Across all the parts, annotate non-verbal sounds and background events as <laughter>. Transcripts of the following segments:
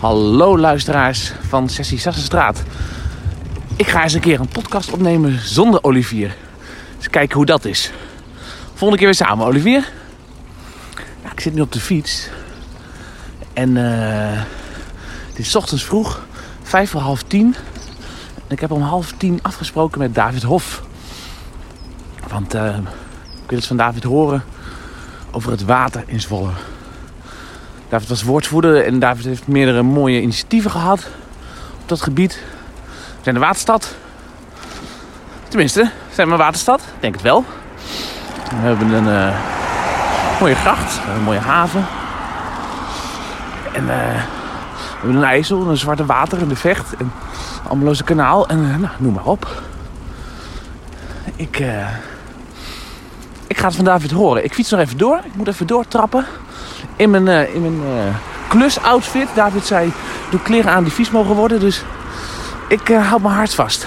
Hallo luisteraars van Sessie Sassenstraat. Ik ga eens een keer een podcast opnemen zonder Olivier. Eens kijken hoe dat is. Volgende keer weer samen, Olivier. Ik zit nu op de fiets. En eh, het is ochtends vroeg, vijf voor half tien. En ik heb om half tien afgesproken met David Hof. Want eh, ik wil eens van David horen over het water in Zwolle. David was woordvoerder en David heeft meerdere mooie initiatieven gehad op dat gebied. We zijn de waterstad. Tenminste, zijn we een waterstad? Ik denk het wel. We hebben een eh, mooie gracht, een mooie haven. En eh, we hebben een IJssel, een zwarte water, een vecht, een Ammeloze kanaal en eh, nou, noem maar op. Ik, ik ga het van David horen. Ik fiets nog even door. Ik moet even doortrappen in mijn, eh, in mijn eh, klusoutfit. David zei, doe kleren aan die vies mogen worden. Dus ik eh, houd mijn hart vast.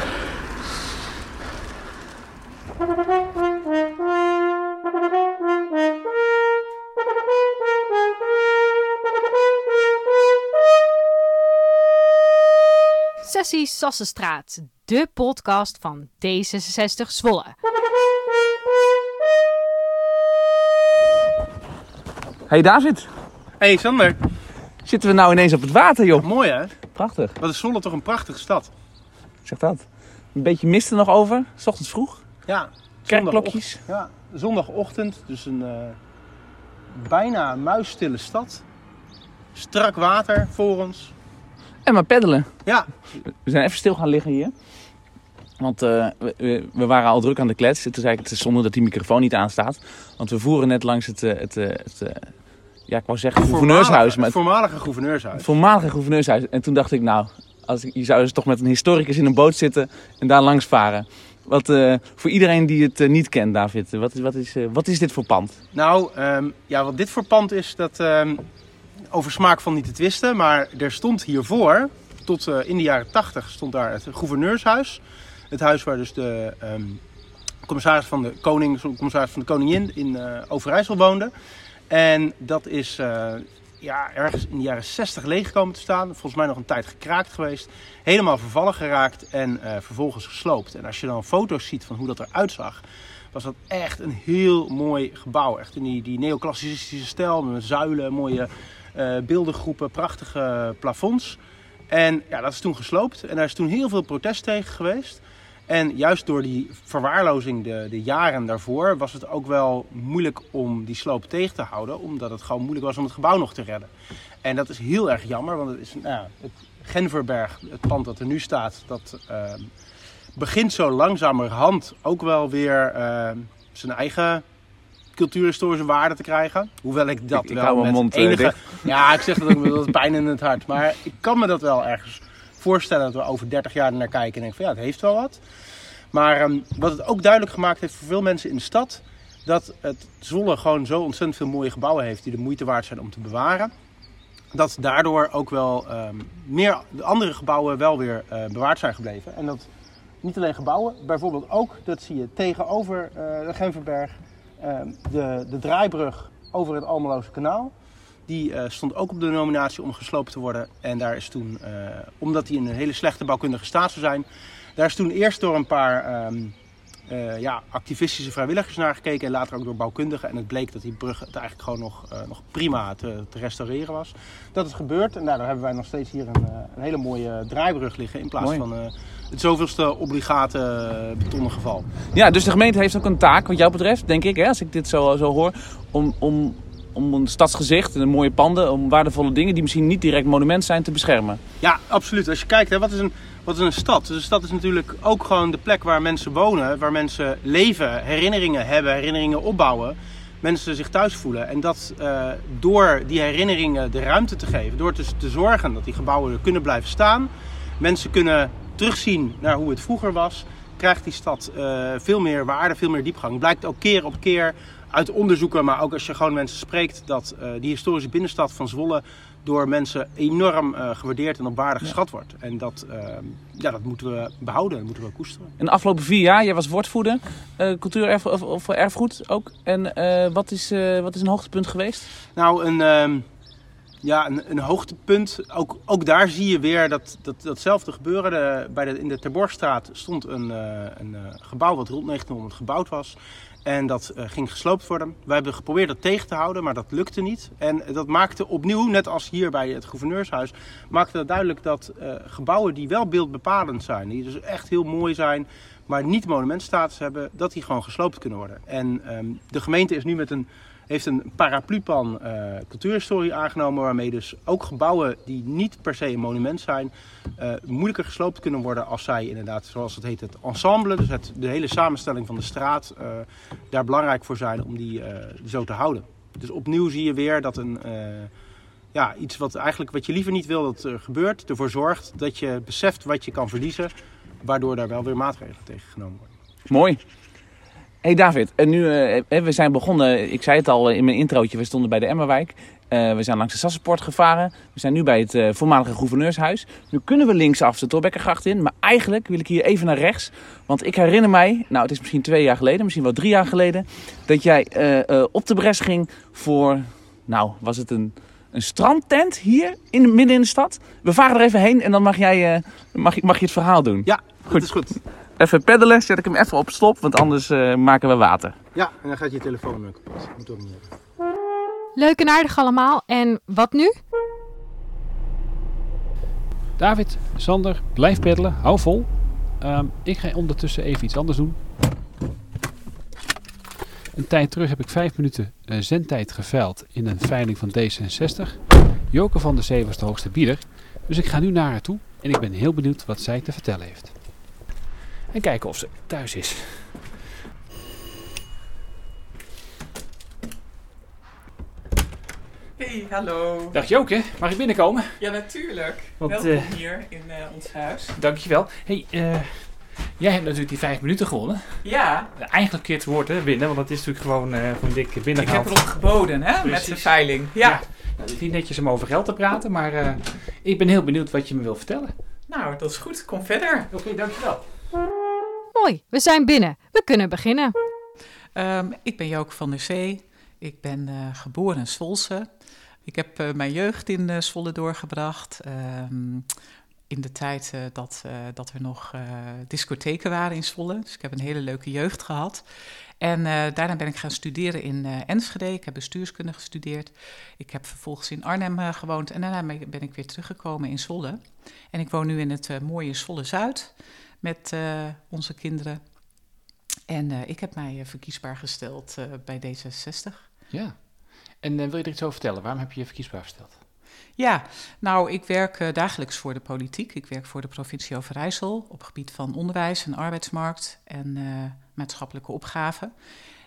Sessie Sassenstraat, de podcast van D66 Zwolle. Hey David, Hey Sander, zitten we nou ineens op het water joh. mooi hè? Prachtig, Wat is Zwolle toch een prachtige stad? zeg dat. Een beetje mist er nog over, s ochtends vroeg. Ja, Kerkklokjes. Ja, zondagochtend, dus een eh, bijna muisstille stad. Strak water voor ons. En maar peddelen. Ja, We zijn even stil gaan liggen hier. Want eh, we, we- waren al druk aan de klets. Het is eigenlijk het is zonde dat die microfoon niet aanstaat. Want we voeren net langs het, eh, het, het, eh, ja, ik wou zeggen gouverneurshuis. Maar Het het voormalige gouverneurshuis. voormalige gouverneurshuis. En toen dacht ik, nou, als je zou dus toch met een historicus in een boot zitten en daar langs varen. Wat, eh, voor iedereen die het eh, niet kent, David, wat is, wat, is, eh, wat is dit voor pand? Nou, ehm, ja, wat dit voor pand is, dat ehm, over smaak van niet te twisten. Maar er stond hiervoor, tot in de jaren 80, stond daar het gouverneurshuis. Het huis waar dus de ehm, commissaris van de koning, commissaris van de koningin in Overijssel woonde. En dat is eh, ja, ergens in de jaren 60 leeg komen te staan. Volgens mij nog een tijd gekraakt geweest. Helemaal vervallen geraakt en eh, vervolgens gesloopt. En als je dan foto's ziet van hoe dat eruit zag, was dat echt een heel mooi gebouw. Echt in die, neoclassicistische stijl met zuilen, mooie eh beeldengroepen, prachtige plafonds. En ja, dat is toen gesloopt en daar is toen heel veel protest tegen geweest. En juist door die verwaarlozing de, de jaren daarvoor was het ook wel moeilijk om die sloop tegen te houden. Omdat het gewoon moeilijk was om het gebouw nog te redden. En dat is heel erg jammer, want het is nou het Genverberg, het pand dat er nu staat, dat ehm, begint zo langzamerhand ook wel weer ehm, zijn eigen cultuurhistorische waarde te krijgen. Hoewel ik dat Ik- ik wel hou met mond, eh, enige... dicht. Ja, ik zeg dat ook met pijn in het hart. Maar ik kan me dat wel ergens voorstellen dat we over 30 jaar naar kijken en denken van ja, het heeft wel wat. Maar ehm, wat het ook duidelijk gemaakt heeft voor veel mensen in de stad, dat het Zwolle gewoon zo ontzettend veel mooie gebouwen heeft die de moeite waard zijn om te bewaren. Dat daardoor ook wel ehm, meer de andere gebouwen wel weer eh, bewaard zijn gebleven. En dat niet alleen gebouwen, bijvoorbeeld ook, dat zie je tegenover eh, de Genverberg, ehm, de, de draaibrug over het Almeloze kanaal. Die eh, stond ook op de nominatie om gesloopt te worden. En daar is toen, eh, omdat die in een hele slechte bouwkundige staat zou zijn, daar is toen eerst door een paar ehm, eh, ja, activistische vrijwilligers naar gekeken en later ook door bouwkundigen. En het bleek dat die brug het eigenlijk gewoon nog, nog prima te, te restaureren was. Dat is gebeurd en daardoor hebben wij nog steeds hier een, een hele mooie draaibrug liggen in plaats Mooi. van het zoveelste obligate betonnen geval. Ja, dus de gemeente heeft ook een taak, wat jou betreft, denk ik, hè, als ik dit zo, zo hoor, om, om, om een stadsgezicht en mooie panden, om waardevolle dingen die misschien niet direct monument zijn, te beschermen. Ja, absoluut. Als je kijkt, hè, wat, is een, wat is een stad? Dus een stad is natuurlijk ook gewoon de plek waar mensen wonen, waar mensen leven, herinneringen hebben, herinneringen opbouwen. Mensen zich thuis voelen. En dat eh, door die herinneringen de ruimte te geven, door dus te zorgen dat die gebouwen er kunnen blijven staan, mensen kunnen terugzien naar hoe het vroeger was, krijgt die stad eh, veel meer waarde, veel meer diepgang. Blijkt ook keer op keer uit onderzoeken, maar ook als je gewoon mensen spreekt, dat eh, die historische binnenstad van Zwolle door mensen enorm eh, gewaardeerd en op waarde geschat wordt. En dat, eh, ja, dat moeten we behouden, dat moeten we koesteren. In de afgelopen vier jaar, jij was woordvoerder, cultuur erf, of, of erfgoed ook. En wat, is, wat is een hoogtepunt geweest? Nou, een, ehm, Ja, een, een hoogtepunt. Ook, ook daar zie je weer dat, dat, datzelfde gebeuren. De, bij de, in de Terborgstraat stond een, een gebouw wat rond 1900 gebouwd was. En dat uh, ging gesloopt worden. Wij hebben geprobeerd dat tegen te houden, maar dat lukte niet. En dat maakte opnieuw, net als hier bij het gouverneurshuis, maakte dat duidelijk dat gebouwen die wel beeldbepalend zijn, die dus echt heel mooi zijn, maar niet monumentstatus hebben, dat die gewoon gesloopt kunnen worden. En um, de gemeente is nu met een heeft een paraplu-plan uh, cultuurhistorie aangenomen, waarmee dus ook gebouwen die niet per se een monument zijn, uh, moeilijker gesloopt kunnen worden als zij inderdaad, zoals het heet, het ensemble, dus het, de hele samenstelling van de straat, uh, daar belangrijk voor zijn om die zo te houden. Dus opnieuw zie je weer dat een, ja, iets wat eigenlijk wat je liever niet wil dat er gebeurt, ervoor zorgt dat je beseft wat je kan verliezen, waardoor daar wel weer maatregelen tegen genomen worden. Mooi. Hey David, en nu, uh, we zijn begonnen, ik zei het al in mijn introotje, we stonden bij de Emmerwijk. Uh, we zijn langs de Sassenpoort gevaren. We zijn nu bij het uh, voormalige gouverneurshuis. Nu kunnen we linksaf de Torbekkergracht in, maar eigenlijk wil ik hier even naar rechts. Want ik herinner mij, nou het is misschien twee jaar geleden, misschien wel drie jaar geleden, dat jij op de bres ging voor, nou was het een, een strandtent hier in, midden in de stad. We varen er even heen en dan mag, jij, mag, mag je het verhaal doen. Ja, goed. dat is goed. Even peddelen, zet ik hem even op stop, want anders uh, maken we water. Ja, en dan gaat je telefoon ook kapot. Moet ook niet hebben. Leuk en aardig allemaal. En wat nu? David, Sander, blijf peddelen. Hou vol. Um, ik ga ondertussen even iets anders doen. Een tijd terug heb ik vijf minuten uh, zendtijd geveild in een veiling van D66. Joke van der Zee was de hoogste bieder. Dus ik ga nu naar haar toe en ik ben heel benieuwd wat zij te vertellen heeft. En kijken of ze thuis is. Hey, hallo. Dag Joke, mag ik binnenkomen? Ja, natuurlijk. Want, Welkom uh, hier in uh, ons huis. Dankjewel. Hey, uh, jij hebt natuurlijk die vijf minuten gewonnen. Ja. Eigenlijk keer het woord hè, winnen, want dat is natuurlijk gewoon, gewoon dik binnengehaald. Ik heb erop geboden hè, Precies. met de veiling. Ja. ja. Nou, het is niet netjes om over geld te praten, maar ik ben heel benieuwd wat je me wil vertellen. Nou, dat is goed. Kom verder. Oké, okay, dankjewel. Mooi, we zijn binnen. We kunnen beginnen. Um, ik ben Joke van der Zee. Ik ben uh, geboren in Zwolse. Ik heb uh, mijn jeugd in uh, Zwolle doorgebracht. Um, in de tijd dat, dat er nog discotheken waren in Zwolle. Dus ik heb een hele leuke jeugd gehad. En daarna ben ik gaan studeren in Enschede. Ik heb bestuurskunde gestudeerd. Ik heb vervolgens in Arnhem gewoond. En daarna ben ik weer teruggekomen in Zwolle. En ik woon nu in het mooie Zwolle-Zuid met uh, onze kinderen. En uh, ik heb mij uh, verkiesbaar gesteld bij D66. Ja, en wil je er iets over vertellen? Waarom heb je je verkiesbaar gesteld? Ja, nou, ik werk dagelijks voor de politiek. Ik werk voor de provincie Overijssel op gebied van onderwijs en arbeidsmarkt en maatschappelijke opgaven.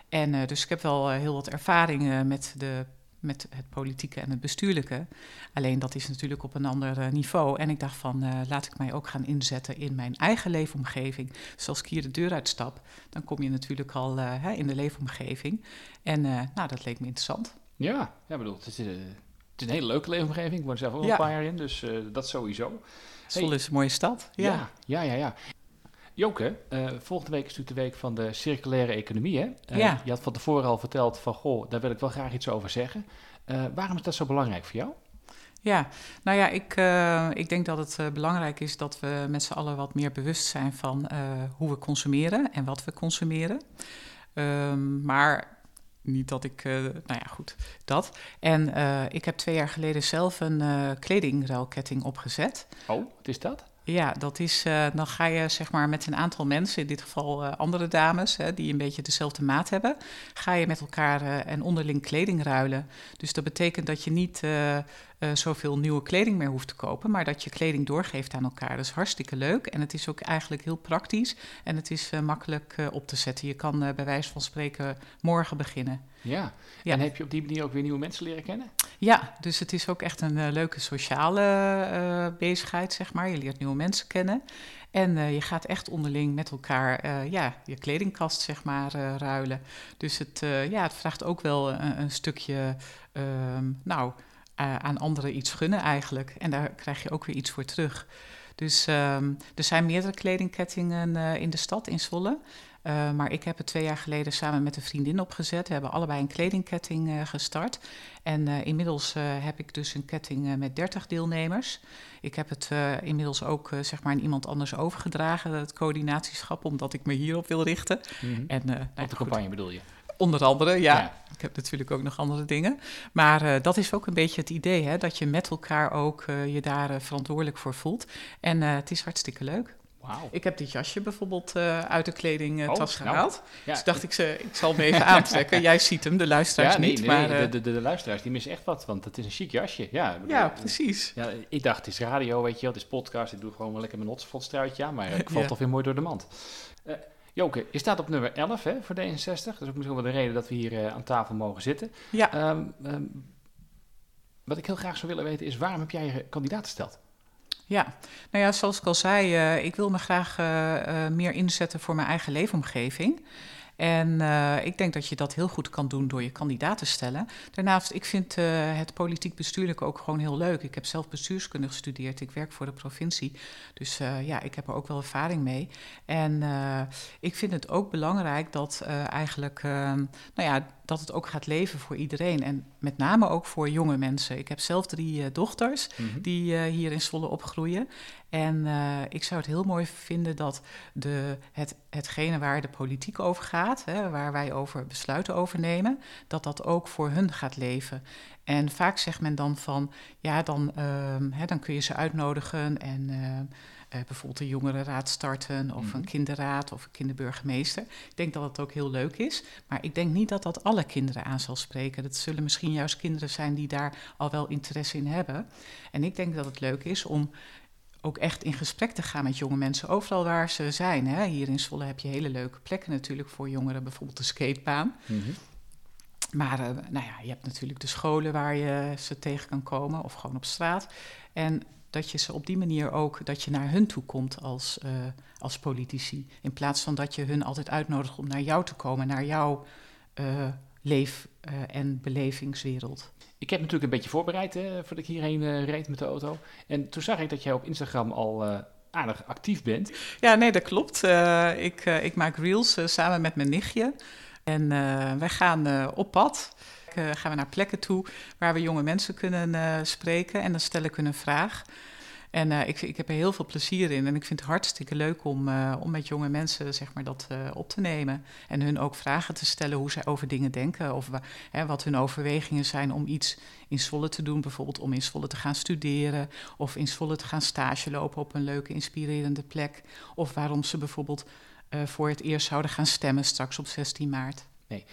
En dus ik heb wel heel wat ervaring met de met het politieke en het bestuurlijke. Alleen dat is natuurlijk op een ander uh, niveau. En ik dacht van, uh, laat ik mij ook gaan inzetten in mijn eigen leefomgeving. Dus als ik hier de deur uitstap, dan kom je natuurlijk al uh, hè, in de leefomgeving. En nou, dat leek me interessant. Ja, ja bedoel, het is, het is een hele leuke leefomgeving. Ik woon zelf ook ja. een paar jaar in, dus dat sowieso. Zwolle hey. is een mooie stad, ja. Ja, ja, ja. ja. Joke, uh, volgende week is natuurlijk de week van de circulaire economie. Hè? Uh, ja. Je had van tevoren al verteld van, goh, daar wil ik wel graag iets over zeggen. Uh, waarom is dat zo belangrijk voor jou? Ja, nou ja, ik, ik denk dat het belangrijk is dat we met z'n allen wat meer bewust zijn van hoe we consumeren en wat we consumeren. Um, maar niet dat ik, nou ja, goed, dat. En ik heb twee jaar geleden zelf een kledingruilketting opgezet. Oh, wat is dat? Ja, dat is, uh, dan ga je zeg maar met een aantal mensen, in dit geval uh, andere dames, hè, die een beetje dezelfde maat hebben, ga je met elkaar uh, en onderling kleding ruilen. Dus dat betekent dat je niet zoveel nieuwe kleding meer hoeft te kopen, maar dat je kleding doorgeeft aan elkaar. Dat is hartstikke leuk en het is ook eigenlijk heel praktisch en het is makkelijk op te zetten. Je kan bij wijze van spreken morgen beginnen. Ja. ja. en heb je op die manier ook weer nieuwe mensen leren kennen? Ja, dus het is ook echt een uh, leuke sociale uh, bezigheid, zeg maar. Je leert nieuwe mensen kennen. En uh, je gaat echt onderling met elkaar ja, je kledingkast, zeg maar, ruilen. Dus het, ja, het vraagt ook wel een, een stukje, ehm, nou, aan anderen iets gunnen eigenlijk. En daar krijg je ook weer iets voor terug. Dus um, er zijn meerdere kledingkettingen in de stad, in Zwolle. Uh, maar ik heb het twee jaar geleden samen met een vriendin opgezet. We hebben allebei een kledingketting uh, gestart. En uh, inmiddels heb ik dus een ketting met 30 deelnemers. Ik heb het inmiddels ook zeg maar aan iemand anders overgedragen, het coördinatieschap, omdat ik me hierop wil richten. Mm -hmm. en, nou, op de campagne bedoel je? Onder andere, ja. ja. Ik heb natuurlijk ook nog andere dingen. Maar uh, dat is ook een beetje het idee, hè, dat je met elkaar ook uh, je daar uh, verantwoordelijk voor voelt. En het is hartstikke leuk. Wow. Ik heb dit jasje bijvoorbeeld uit de kledingtas oh, gehaald. Nou, ja. Dus dacht ik, ze, ik zal hem even <laughs> aantrekken. Jij ziet hem, de luisteraars ja, nee, niet. Nee, maar, de, de, de, de, luisteraars die missen echt wat, want het is een chic jasje. Ja, bedoel, ja precies. Ja, ik dacht, het is radio, weet je wel, het is podcast. Ik doe gewoon wel lekker mijn hotspotstruitje aan, maar ik <laughs> val toch weer mooi door de mand. Joke, je staat op nummer 11 hè, voor D66. Dat is ook misschien wel de reden dat we hier uh, aan tafel mogen zitten. Ja. Um, um, wat ik heel graag zou willen weten is, waarom heb jij je kandidaat gesteld? Ja, nou ja, zoals ik al zei, uh, ik wil me graag uh, meer inzetten voor mijn eigen leefomgeving. En uh, ik denk dat je dat heel goed kan doen door je kandidaat te stellen. Daarnaast, ik vind uh, het politiek bestuurlijk ook gewoon heel leuk. Ik heb zelf bestuurskunde gestudeerd. Ik werk voor de provincie. Dus uh, ja, ik heb er ook wel ervaring mee. En ik vind het ook belangrijk dat eigenlijk, nou ja, dat het ook gaat leven voor iedereen. En met name ook voor jonge mensen. Ik heb zelf drie uh, dochters mm -hmm. die uh, hier in Zwolle opgroeien. En uh, ik zou het heel mooi vinden dat de, het, hetgene waar de politiek over gaat, hè, waar wij over besluiten over nemen, dat dat ook voor hun gaat leven. En vaak zegt men dan van, ja, dan, hè, dan kun je ze uitnodigen en bijvoorbeeld een jongerenraad starten of een kinderraad of een kinderburgemeester. Ik denk dat het ook heel leuk is, maar ik denk niet dat dat alle kinderen aan zal spreken. Dat zullen misschien juist kinderen zijn die daar al wel interesse in hebben. En ik denk dat het leuk is om ook echt in gesprek te gaan met jonge mensen, overal waar ze zijn. Hè. Hier in Zwolle heb je hele leuke plekken natuurlijk voor jongeren, bijvoorbeeld de skatebaan. Mm -hmm. Maar uh, nou ja, je hebt natuurlijk de scholen waar je ze tegen kan komen, of gewoon op straat. En dat je ze op die manier ook, dat je naar hun toe komt als, uh, als politici. In plaats van dat je hun altijd uitnodigt om naar jou te komen, naar jouw uh, leef- uh, en belevingswereld. Ik heb natuurlijk een beetje voorbereid hè, voordat ik hierheen reed met de auto. En toen zag ik dat jij op Instagram al aardig actief bent. Ja, nee, dat klopt. ik, ik maak reels samen met mijn nichtje. En wij gaan op pad gaan we naar plekken toe waar we jonge mensen kunnen uh, spreken. En dan stel ik hun een vraag. En uh, ik, ik heb er heel veel plezier in. En ik vind het hartstikke leuk om, om met jonge mensen zeg maar, dat op te nemen. En hun ook vragen te stellen hoe zij over dingen denken. Of hè, wat hun overwegingen zijn om iets in Zwolle te doen. Bijvoorbeeld om in Zwolle te gaan studeren. Of in Zwolle te gaan stage lopen op een leuke, inspirerende plek. Of waarom ze bijvoorbeeld voor het eerst zouden gaan stemmen straks op 16 maart. Nee.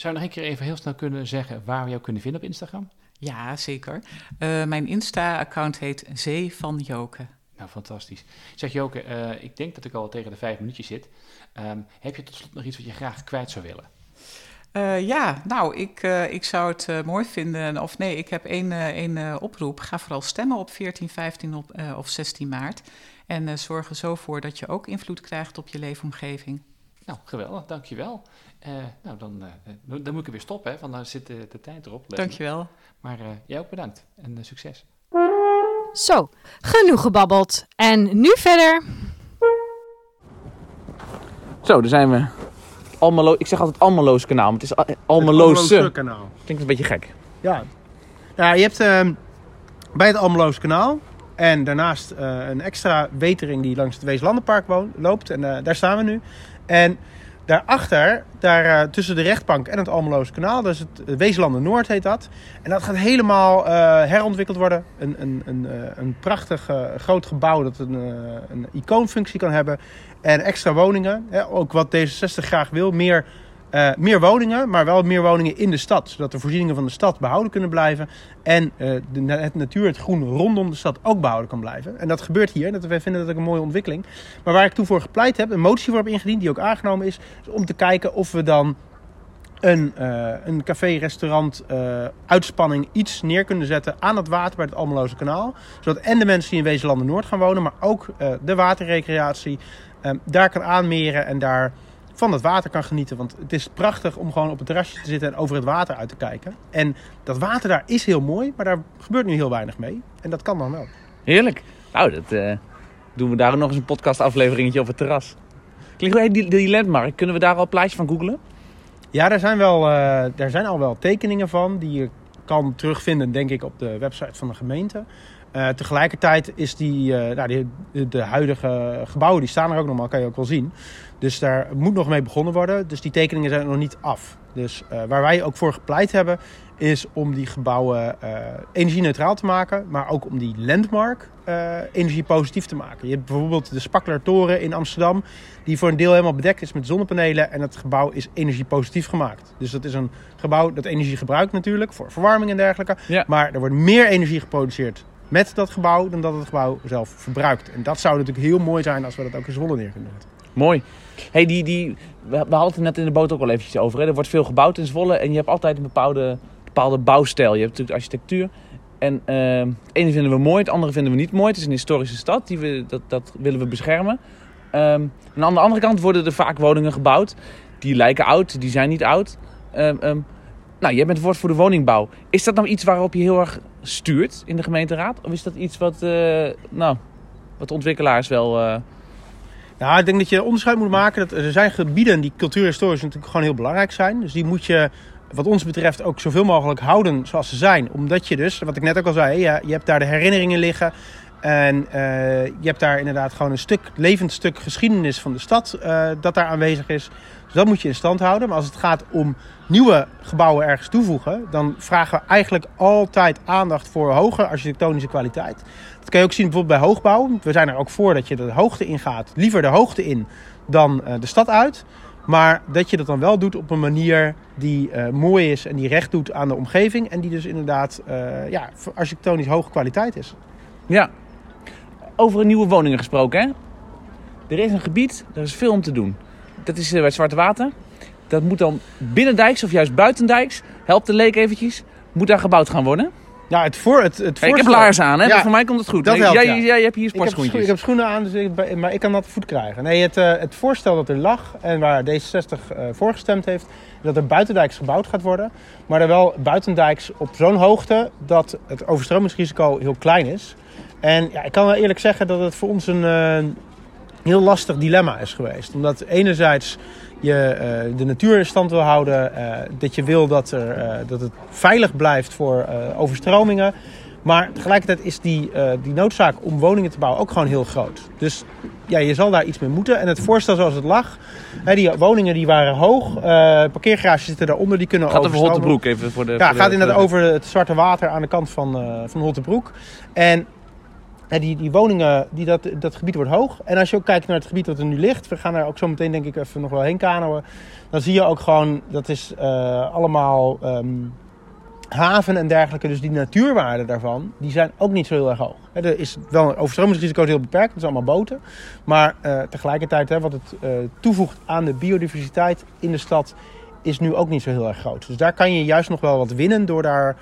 Zou je nog een keer even heel snel kunnen zeggen waar we jou kunnen vinden op Instagram? Ja, zeker. Uh, mijn Insta-account heet Zee van Joke. Nou, fantastisch. Zeg Joke, uh, ik denk dat ik al tegen de vijf minuutjes zit. Um, heb je tot slot nog iets wat je graag kwijt zou willen? Uh, ja, nou, ik, ik zou het mooi vinden. Of nee, ik heb één, één oproep. Ga vooral stemmen op 14, 15 op, of 16 maart. En zorg er zo voor dat je ook invloed krijgt op je leefomgeving. Nou, geweldig, dankjewel. Uh, nou, dan, uh, dan moet ik weer stoppen, hè, want dan zit de, de tijd erop. Dankjewel. Maar uh, jij ook bedankt en succes. Zo, genoeg gebabbeld. En nu verder. Zo, daar zijn we. Almelo ik zeg altijd Almeloos kanaal, maar het is Almeloze kanaal. Klinkt een beetje gek. Ja, ja je hebt uh, bij het Almeloos kanaal en daarnaast een extra wetering die langs het Weeslandenpark loopt. En daar staan we nu. En Daarachter, daar, uh, tussen de rechtbank en het Almeloze kanaal, is het Weeslanden Noord heet dat. En dat gaat helemaal uh, herontwikkeld worden. Een, een, een, een prachtig groot gebouw dat een, een icoonfunctie kan hebben. En extra woningen, hè, ook wat D66 graag wil, meer uh, meer woningen, maar wel meer woningen in de stad. Zodat de voorzieningen van de stad behouden kunnen blijven. En uh, de, het natuur, het groen rondom de stad ook behouden kan blijven. En dat gebeurt hier. Dat, wij vinden dat ook een mooie ontwikkeling. Maar waar ik toen voor gepleit heb, een motie voor heb ingediend, die ook aangenomen is. is om te kijken of we dan een, uh, een café, restaurant, uitspanning, iets neer kunnen zetten aan het water bij het Almeloze kanaal. Zodat en de mensen die in Wezenlanden Noord gaan wonen, maar ook de waterrecreatie daar kan aanmeren en daar van het water kan genieten. Want het is prachtig om gewoon op het terrasje te zitten en over het water uit te kijken. En dat water daar is heel mooi, maar daar gebeurt nu heel weinig mee. En dat kan dan wel. Heerlijk. Nou, dat uh, doen we daar nog eens een podcastafleveringetje op het terras. Klinkt die, die landmark? Kunnen we daar al een plaatje van googlen? Ja, daar zijn, wel, eh, daar zijn al wel tekeningen van die je kan terugvinden, denk ik, op de website van de gemeente. Eh, tegelijkertijd is die, eh, nou, die, de, de huidige gebouwen, die staan er ook nog maar, kan je ook wel zien. Dus daar moet nog mee begonnen worden. Dus die tekeningen zijn nog niet af. Dus eh, waar wij ook voor gepleit hebben, is om die gebouwen eh energie-neutraal te maken. Maar ook om die landmark eh energie-positief te maken. Je hebt bijvoorbeeld de Spaklertoren in Amsterdam. Die voor een deel helemaal bedekt is met zonnepanelen. En het gebouw is energie-positief gemaakt. Dus dat is een gebouw dat energie gebruikt natuurlijk. Voor verwarming en dergelijke. Ja. Maar er wordt meer energie geproduceerd met dat gebouw dan dat het gebouw zelf verbruikt. En dat zou natuurlijk heel mooi zijn als we dat ook in Zwolle neer kunnen zetten. Mooi. Hey, die, die, we hadden het net in de boot ook al eventjes over. Hè? Er wordt veel gebouwd in Zwolle en je hebt altijd een bepaalde, bepaalde bouwstijl. Je hebt natuurlijk architectuur. En eh, het ene vinden we mooi, het andere vinden we niet mooi. Het is een historische stad, die we, dat, dat willen we beschermen. Ehm, en aan de andere kant worden er vaak woningen gebouwd. Die lijken oud, die zijn niet oud. Ehm, ehm, nou, jij bent het woord voor de woningbouw. Is dat nou iets waarop je heel erg stuurt in de gemeenteraad? Of is dat iets wat, eh, nou, wat de ontwikkelaars wel... eh, Nou, ik denk dat je onderscheid moet maken. Dat er zijn gebieden die cultuurhistorisch natuurlijk gewoon heel belangrijk zijn. Dus die moet je, wat ons betreft, ook zoveel mogelijk houden zoals ze zijn. Omdat je dus, wat ik net ook al zei, je, je hebt daar de herinneringen liggen. En eh, je hebt daar inderdaad gewoon een stuk, levend stuk geschiedenis van de stad eh, dat daar aanwezig is. Dus dat moet je in stand houden. Maar als het gaat om nieuwe gebouwen ergens toevoegen, dan vragen we eigenlijk altijd aandacht voor hoge architectonische kwaliteit. Dat kan je ook zien bijvoorbeeld bij hoogbouw. We zijn er ook voor dat je de hoogte ingaat. Liever de hoogte in dan eh, de stad uit. Maar dat je dat dan wel doet op een manier die eh, mooi is en die recht doet aan de omgeving. En die dus inderdaad eh, ja, architectonisch hoge kwaliteit is. Ja. Over nieuwe woningen gesproken, hè? Er is een gebied, er is veel om te doen. Dat is eh, bij Zwarte Water. Dat moet dan binnendijks of juist buitendijks, helpt de leek eventjes, moet daar gebouwd gaan worden. Ja, het voor het, het Hey, ik heb laarzen aan, hè? Ja, maar voor mij komt het goed. dat Nee, helpt, jij, ja. jij hebt hier sportschoentjes. ik heb schoenen aan, dus ik, maar ik kan dat voet krijgen. Nee, het, eh, het voorstel dat er lag en waar D66 eh voor gestemd heeft, dat er buitendijks gebouwd gaat worden. Maar er wel buitendijks op zo'n hoogte dat het overstromingsrisico heel klein is. En ja, ik kan wel eerlijk zeggen dat het voor ons een heel lastig dilemma is geweest. Omdat enerzijds je eh, de natuur in stand wil houden, eh, dat je wil dat, er, eh, dat het veilig blijft voor overstromingen. Maar tegelijkertijd is die, die noodzaak om woningen te bouwen ook gewoon heel groot. Dus ja, je zal daar iets mee moeten. En het voorstel zoals het lag, hè, die woningen die waren hoog. parkeergarages zitten daaronder, die kunnen Gaat over overstromen. Hottebroek even voor de... Ja, voor het de- gaat inderdaad de- over het zwarte water aan de kant van, van Holtebroek. En die, die woningen, die dat, dat gebied wordt hoog. En als je ook kijkt naar het gebied wat er nu ligt, we gaan daar ook zo meteen denk ik even nog wel heen kanoën. Dan zie je ook gewoon, dat is eh, allemaal ehm, haven en dergelijke. Dus die natuurwaarden daarvan, die zijn ook niet zo heel erg hoog. Hè, Er is wel een overstromingsrisico is heel beperkt, het is allemaal boten. Maar eh, tegelijkertijd, hè, wat het eh, toevoegt aan de biodiversiteit in de stad, is nu ook niet zo heel erg groot. Dus daar kan je juist nog wel wat winnen door daar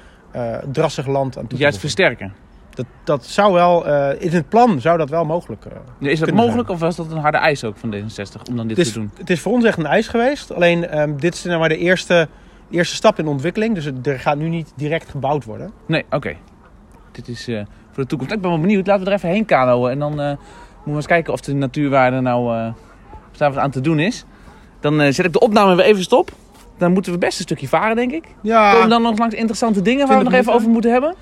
drassig land aan toe te Juist versterken. Dat, dat zou wel, eh, in het plan zou dat wel mogelijk eh, Is dat mogelijk of was dat een harde eis ook van D66 om dan dit het te is, doen? het is voor ons echt een eis geweest. Alleen ehm, dit is nou maar de eerste, de eerste stap in de ontwikkeling. Dus het- er gaat nu niet direct gebouwd worden. Nee, oké. Dit is eh, voor de toekomst. Ik ben wel benieuwd. Laten we er even heen kanoën. En dan eh, moeten we eens kijken of de natuurwaarde nou eh, wat aan te doen is. Dan eh, zet ik de opname weer even stop. Dan moeten we best een stukje varen, denk ik. Ja, Komen dan nog langs interessante dingen waar we nog 20 even over moeten hebben?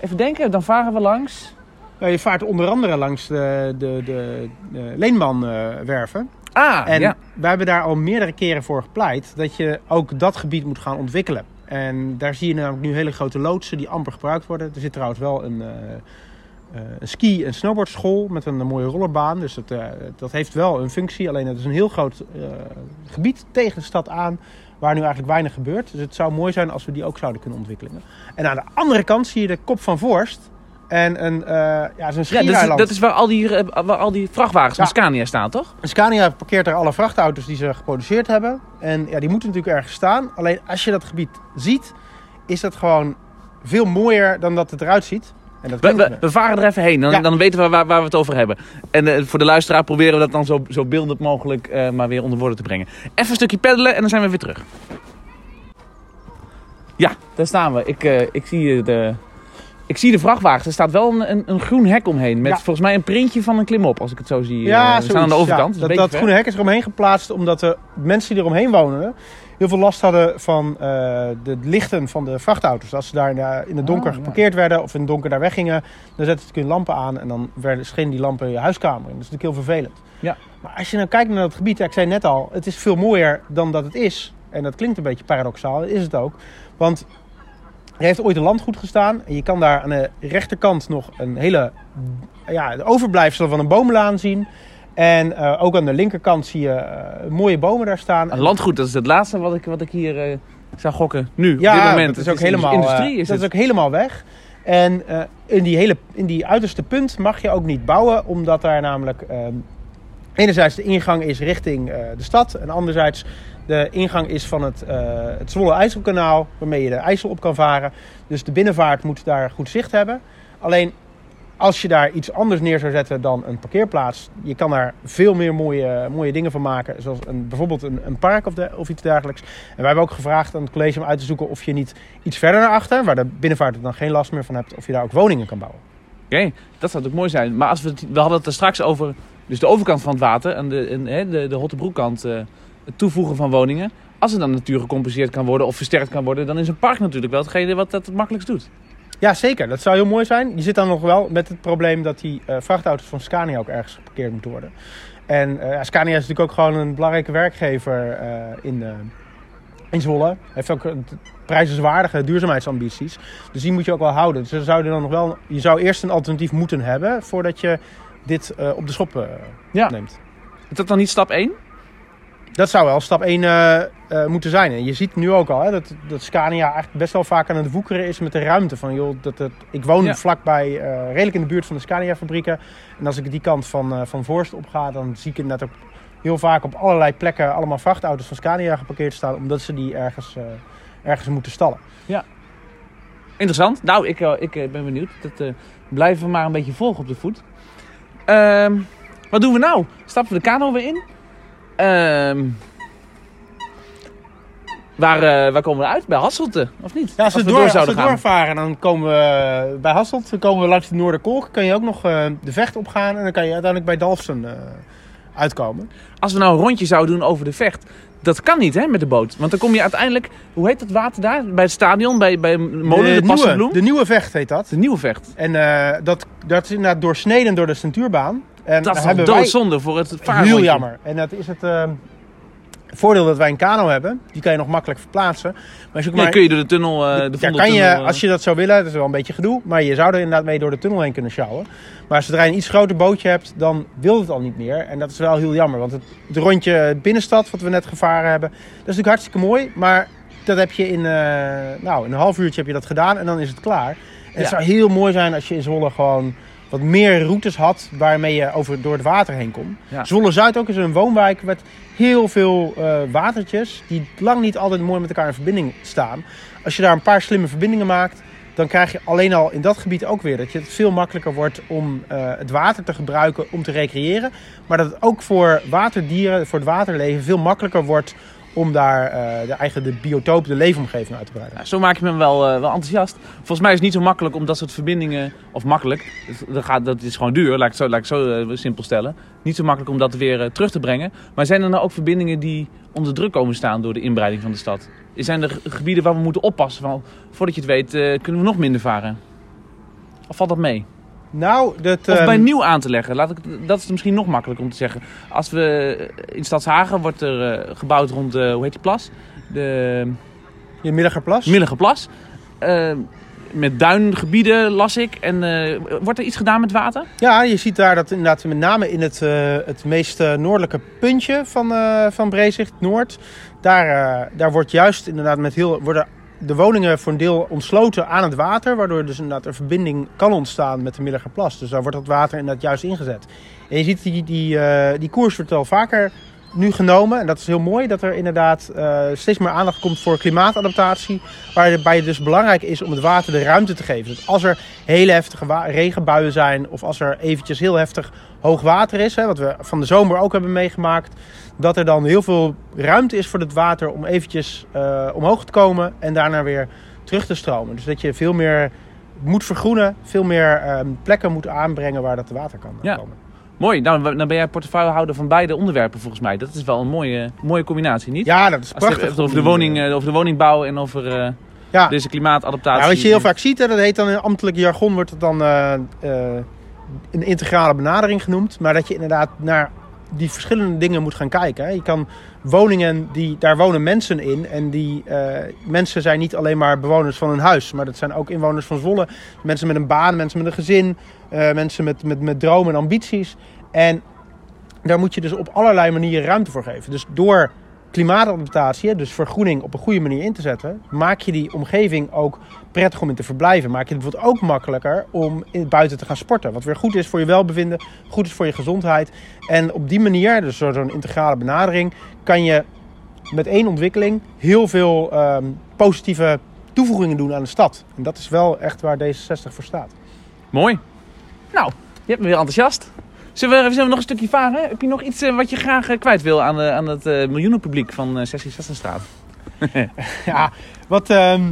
Even denken, dan varen we langs. je vaart onder andere langs de, de, de, de Leenmanwerven. Ah, en ja. wij hebben daar al meerdere keren voor gepleit dat je ook dat gebied moet gaan ontwikkelen. En daar zie je namelijk nu hele grote loodsen die amper gebruikt worden. Er zit trouwens wel een, eh, eh, een ski- en snowboardschool met een mooie rollerbaan. Dus dat, eh, dat heeft wel een functie. Alleen het is een heel groot eh, gebied tegen de stad aan. Waar nu eigenlijk weinig gebeurt. Dus het zou mooi zijn als we die ook zouden kunnen ontwikkelen. En aan de andere kant zie je de kop van Voorst. En een, eh ja, een Ja, dat is, dat is waar al die, eh, waar al die vrachtwagens Ja. van Scania staan, toch? Scania parkeert er alle vrachtauto's die ze geproduceerd hebben. En ja, die moeten natuurlijk ergens staan. Alleen als je dat gebied ziet, is dat gewoon veel mooier dan dat het eruit ziet. En dat We, we, we varen er even heen, dan, Ja. dan weten we waar, waar we het over hebben. En eh, voor de luisteraar proberen we dat dan zo, zo beeldend mogelijk eh, maar weer onder woorden te brengen. Even een stukje peddelen en dan zijn we weer terug. Ja, daar staan we. Ik, eh, ik zie de, Ik zie de vrachtwagens. Er staat wel een, een, een groen hek omheen. Met Ja. volgens mij een printje van een klimop, als ik het zo zie. Ja, we staan aan de overkant. ja. dus Dat, groene hek is eromheen geplaatst omdat de mensen die eromheen wonen heel veel last hadden van eh, de lichten van de vrachtauto's. Als ze daar in, het donker Ah, ja. geparkeerd werden of in het donker daar weggingen, dan zetten ze hun lampen aan en dan werden, schenen die lampen in je huiskamer in. Dat is natuurlijk heel vervelend. Ja. Maar als je nou kijkt naar dat gebied, ja, ik zei net al, het is veel mooier dan dat het is. En dat klinkt een beetje paradoxaal, is het ook. Want er heeft ooit een landgoed gestaan en je kan daar aan de rechterkant nog een hele ja, de overblijfsel van een boomlaan zien. En eh, ook aan de linkerkant zie je eh, mooie bomen daar staan. Een landgoed, dat is het laatste wat ik, wat ik hier eh, zou gokken. Nu, op ja, dit moment. dat is ook helemaal, Industrie is dat het. is ook helemaal weg. En in, die hele, in die uiterste punt mag je ook niet bouwen, omdat daar namelijk ehm, enerzijds de ingang is richting de stad en anderzijds de ingang is van het, het Zwolle IJsselkanaal, waarmee je de IJssel op kan varen. Dus de binnenvaart moet daar goed zicht hebben. Alleen als je daar iets anders neer zou zetten dan een parkeerplaats, je kan daar veel meer mooie, mooie dingen van maken. Zoals een, bijvoorbeeld een, een park of, de, of iets dergelijks. En wij hebben ook gevraagd aan het college om uit te zoeken of je niet iets verder naar achter, waar de binnenvaart dan geen last meer van hebt, of je daar ook woningen kan bouwen. Oké, dat zou ook mooi zijn. Maar als we, het, we hadden het er straks over dus de overkant van het water en de, en, hè, de, de Hottebroekkant, eh, het toevoegen van woningen. Als er dan natuur gecompenseerd kan worden of versterkt kan worden, dan is een park natuurlijk wel hetgene wat dat het makkelijkst doet. Ja, zeker. Dat zou heel mooi zijn. Je zit dan nog wel met het probleem dat die eh, vrachtauto's van Scania ook ergens geparkeerd moeten worden. En eh, Scania is natuurlijk ook gewoon een belangrijke werkgever eh, in, in Zwolle. Heeft ook prijzenswaardige duurzaamheidsambities. Dus die moet je ook wel houden. Dus zouden dan nog wel, je zou eerst een alternatief moeten hebben voordat je dit op de schop Ja. neemt. Is dat dan niet stap 1? Dat zou wel stap 1 eh, eh, moeten zijn. En je ziet nu ook al hè, dat, dat Scania eigenlijk best wel vaak aan het woekeren is met de ruimte. Van, joh, dat ik woon Ja. vlakbij, eh, redelijk in de buurt van de Scania-fabrieken. En als ik die kant van, van Voorst opga, dan zie ik inderdaad ook heel vaak op allerlei plekken allemaal vrachtauto's van Scania geparkeerd staan. Omdat ze die ergens, ergens moeten stallen. Interessant. Nou, ik, ik ben benieuwd. Dat blijven we maar een beetje volgen op de voet. Ehm, wat doen we nou? Stappen we de kano weer in? Ehm, waar, eh, waar komen we uit? Bij Hasselte, of niet? Ja, als, we, door, als we zouden gaan. doorvaren, dan komen we bij Hasselt. Dan komen we langs de Noorderkolk. Kan je ook nog eh, de vecht opgaan. En dan kan je uiteindelijk bij Dalfsen eh, uitkomen. Als we nou een rondje zouden doen over de vecht. Dat kan niet, hè, met de boot. Want dan kom je uiteindelijk... Hoe heet dat water daar? Bij het stadion? Bij, bij Molen, de, de, nieuwe, de nieuwe vecht heet dat. De nieuwe vecht. En dat, dat is inderdaad doorsneden door de centuurbaan. En Dat is wij doodzonde voor het vaarrondje. heel jammer. En dat is het eh, voordeel dat wij een kano hebben. Die kan je nog makkelijk verplaatsen. Maar als je ook Nee, maar, kun je door de tunnel... eh de ja, kan je, eh, als je dat zou willen, dat is wel een beetje gedoe. Maar je zou er inderdaad mee door de tunnel heen kunnen sjouwen. Maar zodra je een iets groter bootje hebt, dan wil het al niet meer. En dat is wel heel jammer. Want het, het rondje binnenstad, wat we net gevaren hebben, dat is natuurlijk hartstikke mooi. Maar dat heb je in, eh, nou, in een half uurtje heb je dat gedaan en dan is het klaar. En Ja. het zou heel mooi zijn als je in Zwolle gewoon wat meer routes had waarmee je over, door het water heen kon. Ja. Zwolle-Zuid ook is een woonwijk met heel veel eh, watertjes die lang niet altijd mooi met elkaar in verbinding staan. Als je daar een paar slimme verbindingen maakt, dan krijg je alleen al in dat gebied ook weer dat je het veel makkelijker wordt om eh, het water te gebruiken om te recreëren. Maar dat het ook voor waterdieren, voor het waterleven veel makkelijker wordt om daar eh, de eigen de biotoop, de leefomgeving uit te breiden. Zo maak je me wel, eh, wel enthousiast. Volgens mij is het niet zo makkelijk om dat soort verbindingen... Of makkelijk, dat, dat gaat, dat is gewoon duur, laat ik het zo, laat ik zo eh, simpel stellen. Niet zo makkelijk om dat weer terug te brengen. Maar zijn er nou ook verbindingen die onder druk komen staan door de inbreiding van de stad? Zijn er gebieden waar we moeten oppassen? Van, voordat je het weet, kunnen we nog minder varen? Of valt dat mee? Nou, dat, Of ehm, bij nieuw aan te leggen. Laat ik, dat is misschien nog makkelijker om te zeggen. Als we in Stadshagen wordt er eh, gebouwd rond, de, hoe heet die plas? De je Middagerplas. Millige Plas. Eh, met duingebieden las ik. En eh, wordt er iets gedaan met water? Ja, je ziet daar dat inderdaad met name in het, eh, het meest eh, noordelijke puntje van, eh van Breezicht, Noord. Daar, eh, daar wordt juist inderdaad met heel, worden de woningen voor een deel ontsloten aan het water. Waardoor dus inderdaad een verbinding kan ontstaan met de Middelgerplas. Dus daar wordt dat water inderdaad juist ingezet. En je ziet die, die, eh, die koers wordt wel vaker nu genomen. En dat is heel mooi dat er inderdaad eh, steeds meer aandacht komt voor klimaatadaptatie. Waarbij het dus belangrijk is om het water de ruimte te geven. Dus als er hele heftige regenbuien zijn of als er eventjes heel heftig hoog water is, hè, wat we van de zomer ook hebben meegemaakt, dat er dan heel veel ruimte is voor het water om eventjes eh, omhoog te komen en daarna weer terug te stromen. Dus dat je veel meer moet vergroenen, veel meer ehm, plekken moet aanbrengen waar dat water kan Ja. komen. Mooi, nou, dan ben jij portefeuillehouder van beide onderwerpen volgens mij. Dat is wel een mooie, mooie combinatie, niet? Ja, dat is Als je het prachtig. over de, woning, eh, over de woningbouw en over eh, ja. deze klimaatadaptatie. Ja, wat je heel vaak ziet, hè, dat heet dan in ambtelijk jargon, wordt het dan een integrale benadering genoemd. Maar dat je inderdaad naar die verschillende dingen moet gaan kijken. Je kan woningen, die, daar wonen mensen in. En die eh, mensen zijn niet alleen maar bewoners van een huis. Maar dat zijn ook inwoners van Zwolle. Mensen met een baan, mensen met een gezin. eh, mensen met, met, met dromen en ambities. En daar moet je dus op allerlei manieren ruimte voor geven. Dus door klimaatadaptatie, dus vergroening op een goede manier in te zetten, maak je die omgeving ook prettig om in te verblijven. Maak je het bijvoorbeeld ook makkelijker om in, buiten te gaan sporten. Wat weer goed is voor je welbevinden, goed is voor je gezondheid. En op die manier, dus door zo'n integrale benadering, kan je met één ontwikkeling heel veel ehm, positieve toevoegingen doen aan de stad. En dat is wel echt waar D66 voor staat. Mooi. Nou, je hebt me weer enthousiast. Zullen we, zullen we nog een stukje varen? Heb je nog iets eh, wat je graag eh, kwijt wil aan, de, aan het eh, miljoenenpubliek van uh, 66 <laughs> ja, wat, ehm,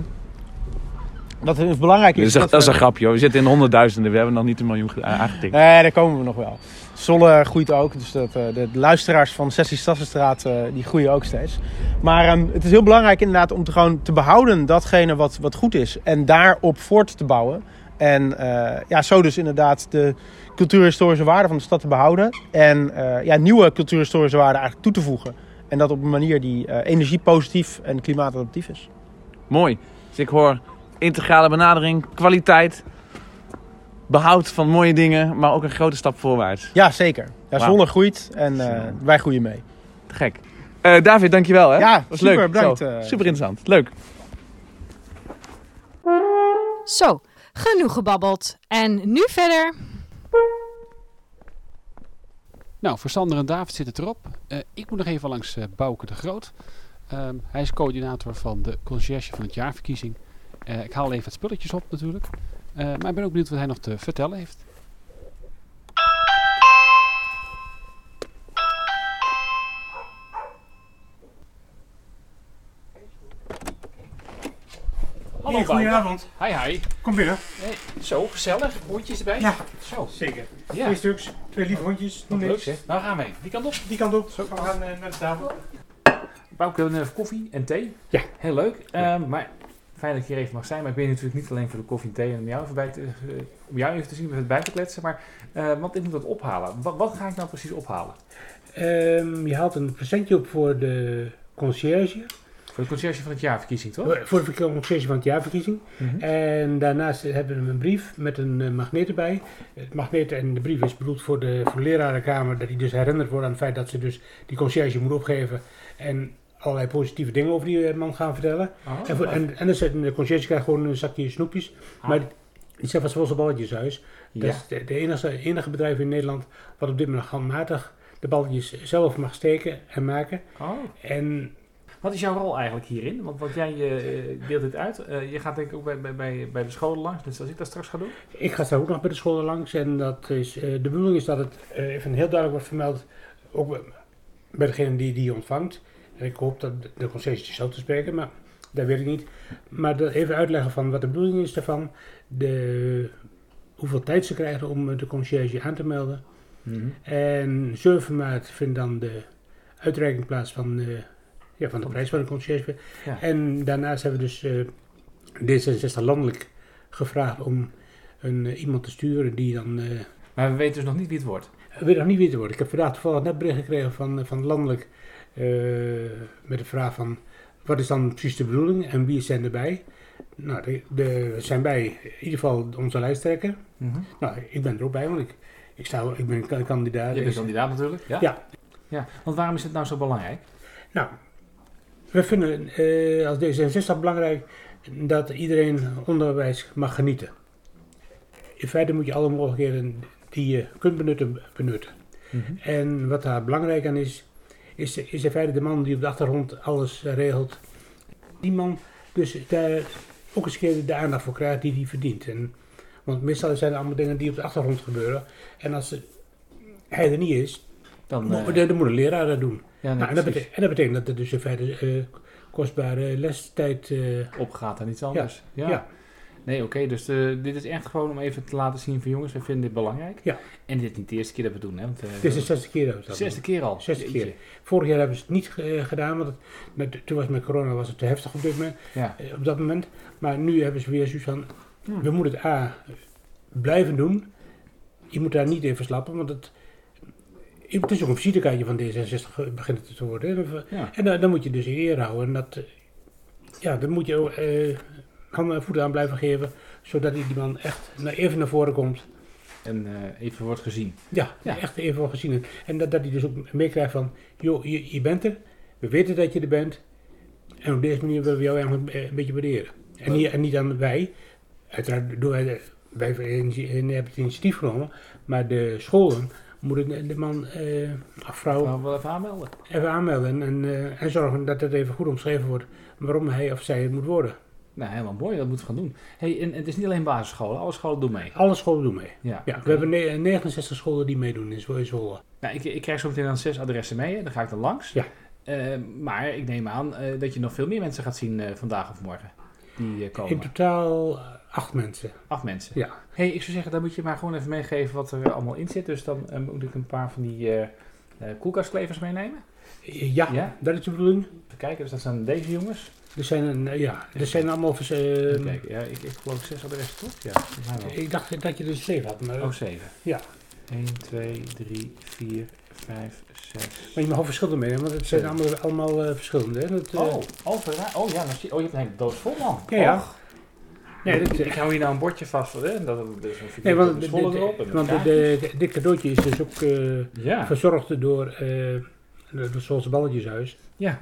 wat belangrijk is... Dat is, dat we- is een grapje hoor. We zitten in honderdduizenden. We hebben nog niet een miljoen ge- aangetikt. Nee, daar komen we nog wel. Zolle groeit ook, dus dat, eh, de luisteraars van Sessie Stassenstraat eh, die groeien ook steeds. Maar ehm, het is heel belangrijk inderdaad om te, gewoon te behouden datgene wat, wat goed is. En daarop voort te bouwen. En eh, ja, zo dus inderdaad de cultuurhistorische waarde van de stad te behouden. En eh, ja, nieuwe cultuurhistorische waarden eigenlijk toe te voegen. En dat op een manier die eh, energiepositief en klimaatadaptief is. Mooi. Dus ik hoor integrale benadering, kwaliteit, behoud van mooie dingen, maar ook een grote stap voorwaarts. Ja, zeker. Ja, Wauw. Zwolle groeit en eh, wij groeien mee. Te gek. Eh, David, dankjewel hè. Ja, was super, leuk. bedankt, Zo, super interessant. Leuk. Zo, genoeg gebabbeld. En nu verder. Nou, voor Sander en David zit het erop. Eh, ik moet nog even langs eh, Bouke de Groot. Ehm, hij is coördinator van de conciërge van het jaarverkiezing. Eh, ik haal even wat spulletjes op natuurlijk. Maar ik ben ook benieuwd wat hij nog te vertellen heeft. Goedenavond. Hi hi. Kom binnen. Hey, zo, gezellig. Hondjes erbij? Ja. Zo, Zeker. ja. Twee stuks, twee lieve hondjes. Leuk niks. zeg. Nou gaan we even. Die kant op. Die kant op. Zo, we gaan eh, naar de tafel. Bouke, we hebben even koffie en thee. Ja. Heel leuk. Ehm, maar fijn dat ik hier even mag zijn. Maar ik ben hier natuurlijk niet alleen voor de koffie en thee en om jou even, bij te, eh, om jou even te zien, om even bij te kletsen. Maar, eh, want ik moet dat ophalen. Wat, wat ga ik nou precies ophalen? Ehm, je haalt een presentje op voor de conciërge. Voor de conciërge van het jaarverkiezing, toch? Eh, Voor de conciërge van het jaarverkiezing. Mhm. En daarnaast hebben we een brief met een eh, magneet erbij. Het magneet en de brief is bedoeld voor de, voor de lerarenkamer. Dat die dus herinnerd wordt aan het feit dat ze dus die conciërge moet opgeven. En allerlei positieve dingen over die eh, man gaan vertellen. Oh, En, voor, en, en de conciërge krijgt gewoon een zakje snoepjes. Ah. Maar die zijn van Zwolse balletjeshuis. Dat ja. is de, de enige, enige bedrijf in Nederland wat op dit moment handmatig de balletjes zelf mag steken en maken. Oh. En Wat is jouw rol eigenlijk hierin? Want, want jij eh, deelt dit uit. Eh, je gaat denk ik ook bij, bij, bij, bij de scholen langs, net zoals ik dat straks ga doen. ik ga straks ook nog bij de scholen langs. En dat is, eh, de bedoeling is dat het even heel duidelijk wordt vermeld, ook bij- degene die die ontvangt. En ik hoop dat de- de concessie zo te spreken, maar dat weet ik niet. Maar dat even uitleggen van wat de bedoeling is daarvan. De, hoeveel tijd ze krijgen om de conciërge aan te melden. En 7 maart vindt dan de uitreiking plaats van, eh, ja, van de prijs van de conciërge. Ja. En daarnaast hebben we dus eh, D66 landelijk gevraagd om een, eh, iemand te sturen die dan... eh Maar we weten dus nog niet wie het wordt. ik weet nog niet wie het wordt. Ik heb vandaag toevallig net bericht gekregen van, van landelijk met de vraag van wat is dan precies de bedoeling en wie zijn erbij? Nou, de, de zijn bij in ieder geval onze lijsttrekker. Mhm. Nou, ik ben er ook bij, want ik, ik, sta, ik ben kandidaat. Je bent kandidaat natuurlijk. Ja? Ja. ja. Want waarom is het nou zo belangrijk? Nou, we vinden eh, als D66 belangrijk dat iedereen onderwijs mag genieten. In feite moet je alle mogelijkheden die je kunt benutten, benutten. En wat daar belangrijk aan is, is, is in feite de man die op de achtergrond alles regelt. Die man dus daar ook eens een keer de aandacht voor krijgt die hij verdient. En, want meestal zijn er allemaal dingen die op de achtergrond gebeuren. En als hij er niet is, Dan, eh, dan, dan moet een leraar dat doen. Ja, Nou, en, dat betekent, en dat betekent dat er dus in feite eh, kostbare lestijd... eh, opgaat en iets anders. Ja. ja. Nee, oké, dus eh, dit is echt gewoon om even te laten zien van jongens, wij vinden dit belangrijk. Ja. En dit is niet de eerste keer dat we het doen, hè? Want, Het is de zesde keer dat we dat zesde keer al. Zesde keer. Vorig jaar hebben ze het niet gedaan, want het, met, toen was met corona was het te heftig op, dit moment, Ja. op dat moment. Maar nu hebben ze weer zoiets van, Hmm. we moeten het A, blijven doen. Je moet daar niet in verslappen, want het, het is ook een visitekaartje van D66 begint het te worden. Ja. En dan, dan moet je dus in eer houden. En dat, eh, ja, dan moet je ook eh, handen en voeten aan blijven geven, zodat die man echt naar, even naar voren komt. En eh, even wordt gezien. Ja, Ja. echt even wel gezien. En dat, dat hij dus ook meekrijgt van, joh, je, je bent er, we weten dat je er bent. En op deze manier willen we jou eigenlijk een, een beetje waarderen. En niet, en niet aan wij, uiteraard doen wij, wij hebben het initiatief genomen, maar de scholen moeten de, de man eh, of vrouw Nou, wel even aanmelden. even aanmelden en, en, eh, en zorgen dat het even goed omschreven wordt waarom hij of zij het moet worden. Nou, helemaal mooi, dat moeten we gaan doen. Hey, en, en het is niet alleen basisscholen, alle scholen doen mee. Alle scholen doen mee. Ja, we hebben ne- 69 scholen die meedoen in Zwo- in Zwolle. Nou, ik, ik krijg zo meteen dan zes adressen mee, hè. daar ga ik dan langs. Ja. Eh, maar ik neem aan dat je nog veel meer mensen gaat zien vandaag of morgen. Die komen. In totaal acht mensen. Acht mensen. Ja. hey, ik zou zeggen, dan moet je maar gewoon even meegeven wat er allemaal in zit. Dus dan eh, moet ik een paar van die eh, koelkastklevers meenemen. Ja, Ja? dat is de bedoeling. Even kijken, dus dat zijn deze jongens. Er zijn, een, ja, er zijn allemaal... vers- eh, Even kijken, ja, ik, ik geloof zes adressen, toch? Ja, ik dacht dat je er zeven had, maar, Oh, zeven. Ja. 1, 2, 3, 4, 5, 6. maar je mag ook verschillen mee, want het zijn allemaal, allemaal eh, verschillende. Hè? Dat, eh, Oh, oh, oh ja, oh, je hebt een hele doos vol, man. Ja, ja. Och. Nee, dat, ik hou hier nou een bordje vast hè? Dat, dus een nee, want, de erop. en want de, de- dit cadeautje is dus ook eh, ja, verzorgd door uh, de Zoals Balletjeshuis. ja.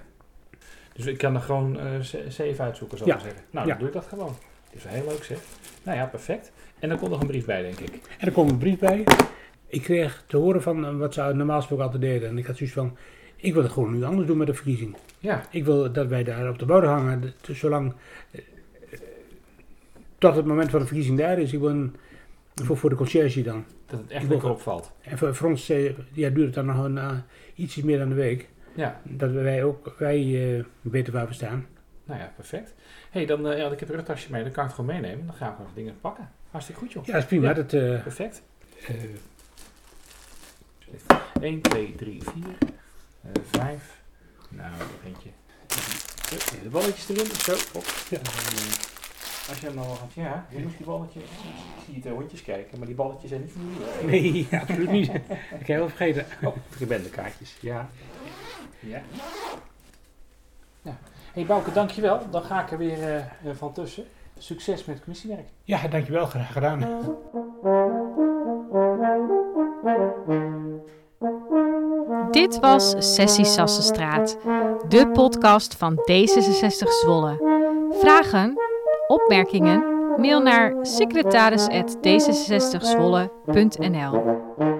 Dus ik kan er gewoon eh, ze- zeven uitzoeken, zou ik Ja. zeggen. Nou, Ja. dan doe ik dat gewoon. Dat is wel heel leuk, zeg. Nou ja, perfect. En dan komt nog een brief bij, denk ik. En er komt een brief bij. Ik kreeg te horen van eh, wat ze normaal gesproken altijd deden. En ik had zoiets van, ik wil het gewoon nu anders doen met de verkiezing. Ja, Ik wil dat wij daar op de bouw hangen, zolang eh, eh, tot het moment van de verkiezing daar is. Ik wil een, voor, voor de conciërge dan. dat het echt lekker opvalt. En voor, voor ons eh, ja, duurt het dan nog een, ietsjes meer dan een week. Ja, Dat wij ook wij, eh, weten waar we staan. nou ja, perfect. hey, dan, ja, ik heb een rugtasje mee, dan kan ik het gewoon meenemen. Dan ga ik nog dingen pakken. Hartstikke goed, joh. Ja, dat is prima. Ja. Dat, Perfect. eh, 1, 2, 3, 4, 5. Nou, nog eentje. De balletjes erin, zo. Op. Ja. Als je hem dan al gaat, ja, je moest die balletjes. Ik zie je de hondjes kijken, maar die balletjes zijn niet van jullie. nee, <laughs> absoluut niet. ik heb heel vergeten. Oh, kaartjes. Ja. Ja. ja. hey Bouke, dankjewel. Dan ga ik er weer eh, eh, van tussen. Succes met het commissiewerk. Ja, dankjewel. Graag gedaan. Dit was Sessie Sassenstraat, de podcast van D66 Zwolle. Vragen, opmerkingen, mail naar secretaris.d66zwolle.nl